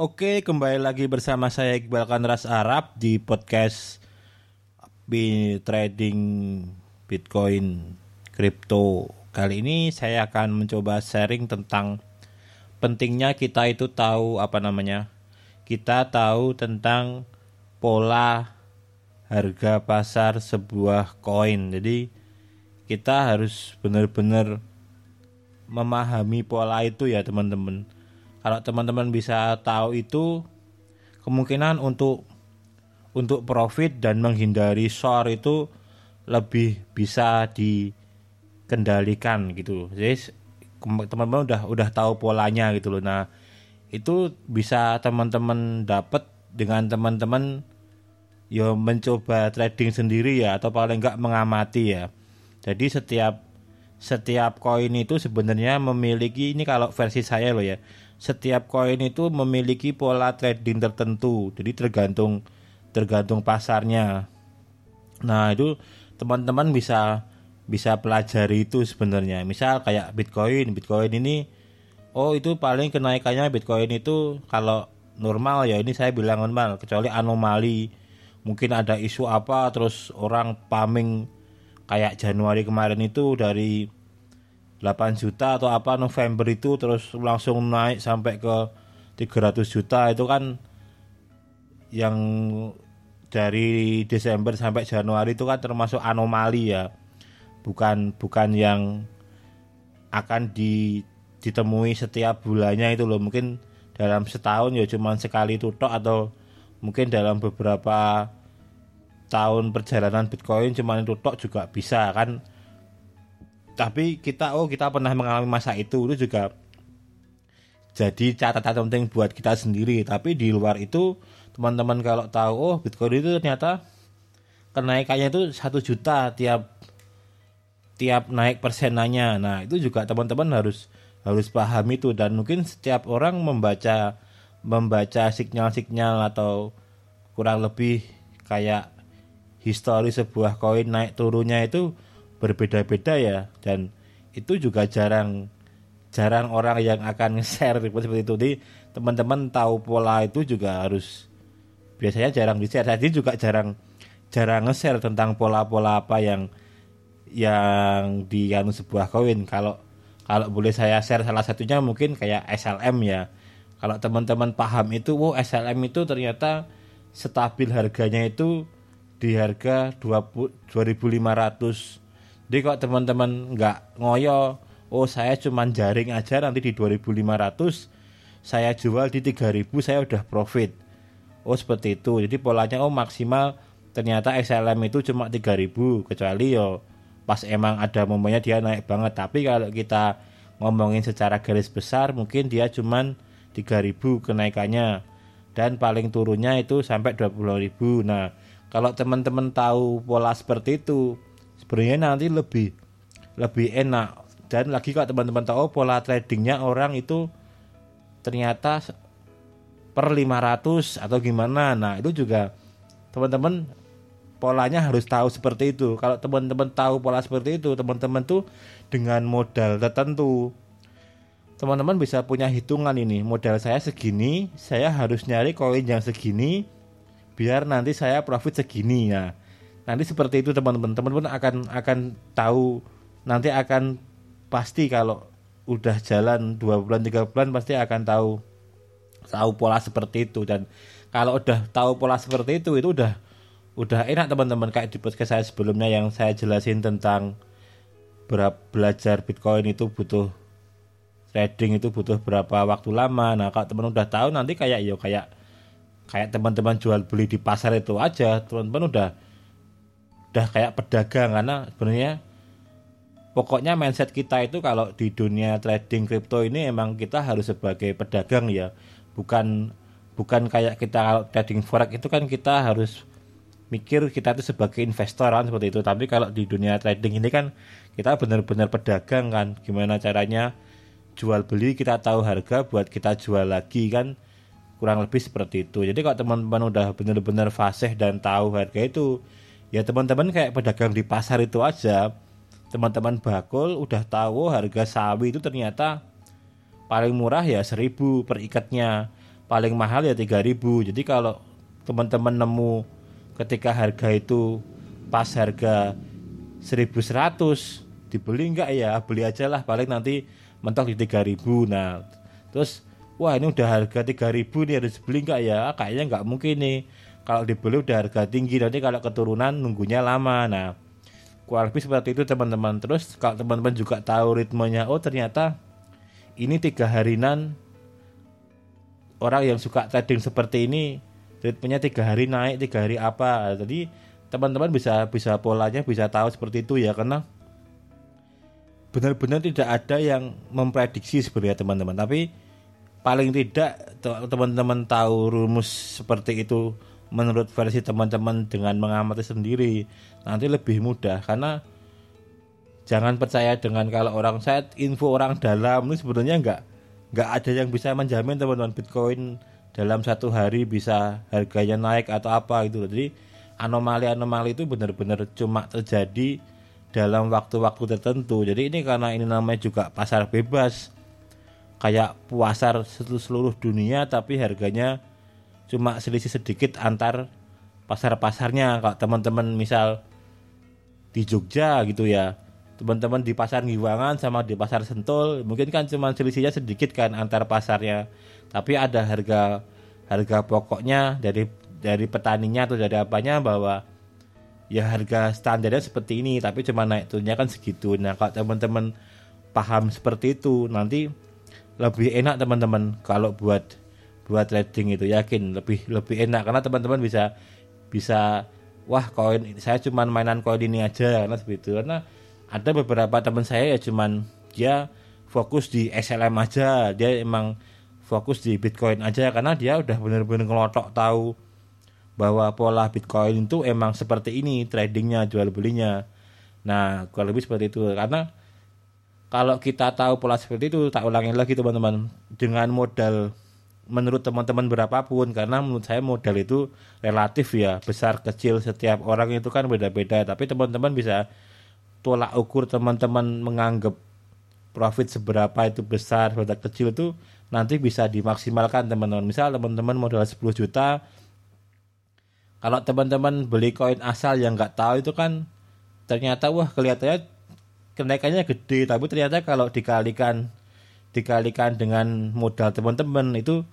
Oke, kembali lagi bersama saya Iqbal Kanras Arab di podcast Bi Trading Bitcoin Crypto. Kali ini saya akan mencoba sharing tentang pentingnya kita itu tahu apa namanya? Kita tahu tentang pola harga pasar sebuah koin. Jadi kita harus benar-benar memahami pola itu ya teman-teman. Kalau teman-teman bisa tahu itu kemungkinan untuk untuk profit dan menghindari short itu lebih bisa dikendalikan gitu. Jadi teman-teman udah udah tahu polanya gitu loh. Nah, itu bisa teman-teman dapat dengan teman-teman yo mencoba trading sendiri ya atau paling enggak mengamati ya. Jadi setiap setiap koin itu sebenarnya memiliki ini kalau versi saya loh ya. Setiap koin itu memiliki pola trading tertentu. Jadi tergantung tergantung pasarnya. Nah, itu teman-teman bisa bisa pelajari itu sebenarnya. Misal kayak Bitcoin, Bitcoin ini oh itu paling kenaikannya Bitcoin itu kalau normal ya ini saya bilang normal kecuali anomali mungkin ada isu apa terus orang paming kayak Januari kemarin itu dari 8 juta atau apa November itu terus langsung naik sampai ke 300 juta. Itu kan yang dari Desember sampai Januari itu kan termasuk anomali ya. Bukan bukan yang akan di, ditemui setiap bulannya itu loh. Mungkin dalam setahun ya cuma sekali tutok atau mungkin dalam beberapa tahun perjalanan Bitcoin cuma itu tok juga bisa kan tapi kita oh kita pernah mengalami masa itu itu juga jadi catatan penting buat kita sendiri. Tapi di luar itu teman-teman kalau tahu oh Bitcoin itu ternyata kenaikannya itu satu juta tiap tiap naik persenannya. Nah itu juga teman-teman harus harus paham itu. Dan mungkin setiap orang membaca membaca sinyal-sinyal atau kurang lebih kayak histori sebuah koin naik turunnya itu berbeda-beda ya dan itu juga jarang jarang orang yang akan share seperti itu. Jadi teman-teman tahu pola itu juga harus biasanya jarang di share. Jadi juga jarang jarang nge-share tentang pola-pola apa yang yang di anu sebuah koin. Kalau kalau boleh saya share salah satunya mungkin kayak SLM ya. Kalau teman-teman paham itu, oh SLM itu ternyata stabil harganya itu di harga 20, 2500 jadi kok teman-teman nggak ngoyo oh saya cuman jaring aja nanti di 2500 saya jual di 3000 saya udah profit. Oh seperti itu. Jadi polanya oh maksimal ternyata XLM itu cuma 3000 kecuali yo pas emang ada momennya dia naik banget. Tapi kalau kita ngomongin secara garis besar mungkin dia cuman 3000 kenaikannya. Dan paling turunnya itu sampai 20000 nah kalau teman-teman tahu pola seperti itu sebenarnya nanti lebih lebih enak. Dan lagi kalau teman-teman tahu pola tradingnya orang itu ternyata per 500 atau gimana. Nah itu juga teman-teman polanya harus tahu seperti itu. Kalau teman-teman tahu pola seperti itu teman-teman tuh dengan modal tertentu teman-teman bisa punya hitungan ini. Modal saya segini saya harus nyari koin yang segini biar nanti saya profit segini. Ya nanti seperti itu teman-teman. Teman-teman akan akan tahu. Nanti akan pasti kalau udah jalan dua bulan tiga bulan pasti akan tahu tahu pola seperti itu. Dan kalau udah tahu pola seperti itu itu udah udah enak teman-teman. Kayak di podcast saya sebelumnya yang saya jelasin tentang berapa belajar Bitcoin itu butuh trading itu butuh berapa waktu lama. Nah kalau teman udah tahu nanti kayak yo kayak kayak teman-teman jual beli di pasar itu aja teman-teman udah udah kayak pedagang karena sebenarnya pokoknya mindset kita itu kalau di dunia trading kripto ini emang kita harus sebagai pedagang ya. Bukan bukan kayak kita kalau trading forex itu kan kita harus mikir kita itu sebagai investor kan seperti itu. Tapi kalau di dunia trading ini kan kita benar-benar pedagang kan. Gimana caranya jual beli kita tahu harga buat kita jual lagi kan kurang lebih seperti itu. Jadi kalau teman-teman udah benar-benar fasih dan tahu harga itu ya teman-teman kayak pedagang di pasar itu aja teman-teman bakul udah tahu harga sawi itu ternyata paling murah ya seribu per ikatnya. Paling mahal ya 3000 jadi kalau teman-teman nemu ketika harga itu pas harga 1100 dibeli enggak? Ya beli aja lah. Paling nanti mentok di 3000 nah terus wah ini udah harga 3000 nih harus beli enggak? Ya kayaknya enggak mungkin nih kalau dibeli udah harga tinggi nanti kalau keturunan nunggunya lama. Nah kurang lebih seperti itu teman-teman. Terus kalau teman-teman juga tahu ritmenya oh ternyata ini tiga harinan orang yang suka trading seperti ini ritmenya tiga hari naik tiga hari apa. Jadi teman-teman bisa bisa polanya bisa tahu seperti itu ya karena benar-benar tidak ada yang memprediksi sebenarnya teman-teman. Tapi paling tidak teman-teman tahu rumus seperti itu menurut versi teman-teman dengan mengamati sendiri nanti lebih mudah karena jangan percaya dengan kalau orang saya info orang dalam ini sebenarnya nggak nggak ada yang bisa menjamin teman-teman Bitcoin dalam satu hari bisa harganya naik atau apa itu jadi anomali-anomali itu benar-benar cuma terjadi dalam waktu-waktu tertentu. Jadi ini karena ini namanya juga pasar bebas. Kayak pasar seluruh dunia tapi harganya cuma selisih sedikit antar pasar-pasarnya. Kalau teman-teman misal di Jogja gitu ya. Teman-teman di pasar Ngiwangan sama di pasar Sentul mungkin kan cuma selisihnya sedikit kan antar pasarnya. Tapi ada harga harga pokoknya dari dari petaninya atau dari apanya bahwa ya harga standarnya seperti ini tapi cuma naik turunnya kan segitu nah kalau teman-teman paham seperti itu nanti lebih enak teman-teman kalau buat buat trading itu yakin lebih lebih enak. Karena teman-teman bisa bisa wah koin saya cuma mainan koin ini aja karena seperti karena ada beberapa teman saya ya cuman dia fokus di SLM aja dia emang fokus di Bitcoin aja karena dia udah bener-bener ngelotok tahu bahwa pola Bitcoin itu emang seperti ini tradingnya jual belinya. Nah kurang lebih seperti itu. Karena kalau kita tahu pola seperti itu tak ulangi lagi teman-teman. Dengan modal menurut teman-teman berapapun karena menurut saya modal itu relatif ya besar kecil setiap orang itu kan beda-beda. Tapi teman-teman bisa tolak ukur teman-teman menganggap profit seberapa itu besar seberapa kecil itu nanti bisa dimaksimalkan teman-teman. Misal teman-teman modal 10 juta kalau teman-teman beli koin asal yang nggak tahu itu kan ternyata wah kelihatannya kenaikannya gede. Tapi ternyata kalau dikalikan dikalikan dengan modal teman-teman itu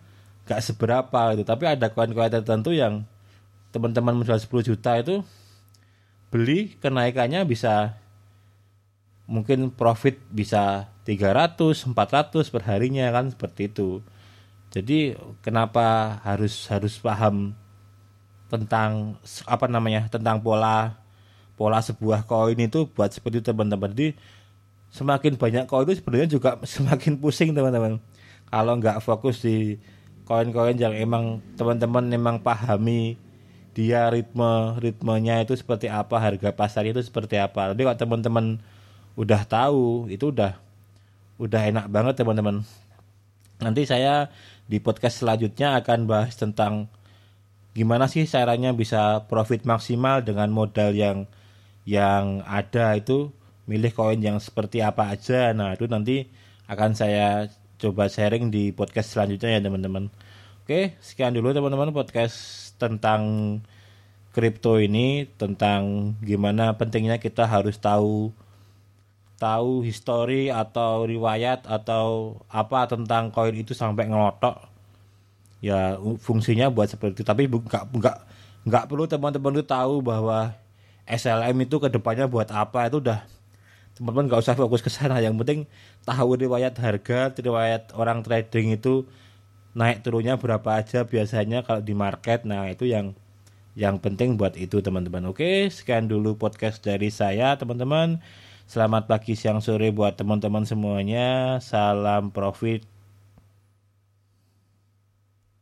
nggak seberapa itu tapi ada koin-koin tertentu yang teman-teman modal 10 juta itu beli kenaikannya bisa mungkin profit bisa 300 400 per harinya kan? Seperti itu. Jadi kenapa harus harus paham tentang apa namanya tentang pola pola sebuah koin itu buat seperti teman-teman. Jadi semakin banyak koin itu sebenarnya juga semakin pusing teman-teman. Kalau nggak fokus di koin-koin yang emang teman-teman emang pahami dia ritme ritmenya itu seperti apa harga pasar itu seperti apa. Jadi kalau teman-teman udah tahu itu udah udah enak banget teman-teman. Nanti saya di podcast selanjutnya akan bahas tentang gimana sih caranya bisa profit maksimal dengan modal yang yang ada itu milih koin yang seperti apa aja. Nah itu nanti akan saya coba sharing di podcast selanjutnya ya teman-teman. Oke sekian dulu teman-teman podcast tentang kripto ini tentang gimana pentingnya kita harus tahu tahu histori atau riwayat atau apa tentang koin itu sampai ngelotok. Ya fungsinya buat seperti itu. Tapi nggak nggak nggak perlu teman-teman itu tahu bahwa SLM itu ke depannya buat apa itu udah teman-teman nggak usah fokus ke sana. Yang penting tahu riwayat harga riwayat orang trading itu naik turunnya berapa aja biasanya kalau di market. Nah itu yang yang penting buat itu teman-teman. Oke sekian dulu podcast dari saya teman-teman. Selamat pagi siang sore buat teman-teman semuanya. Salam profit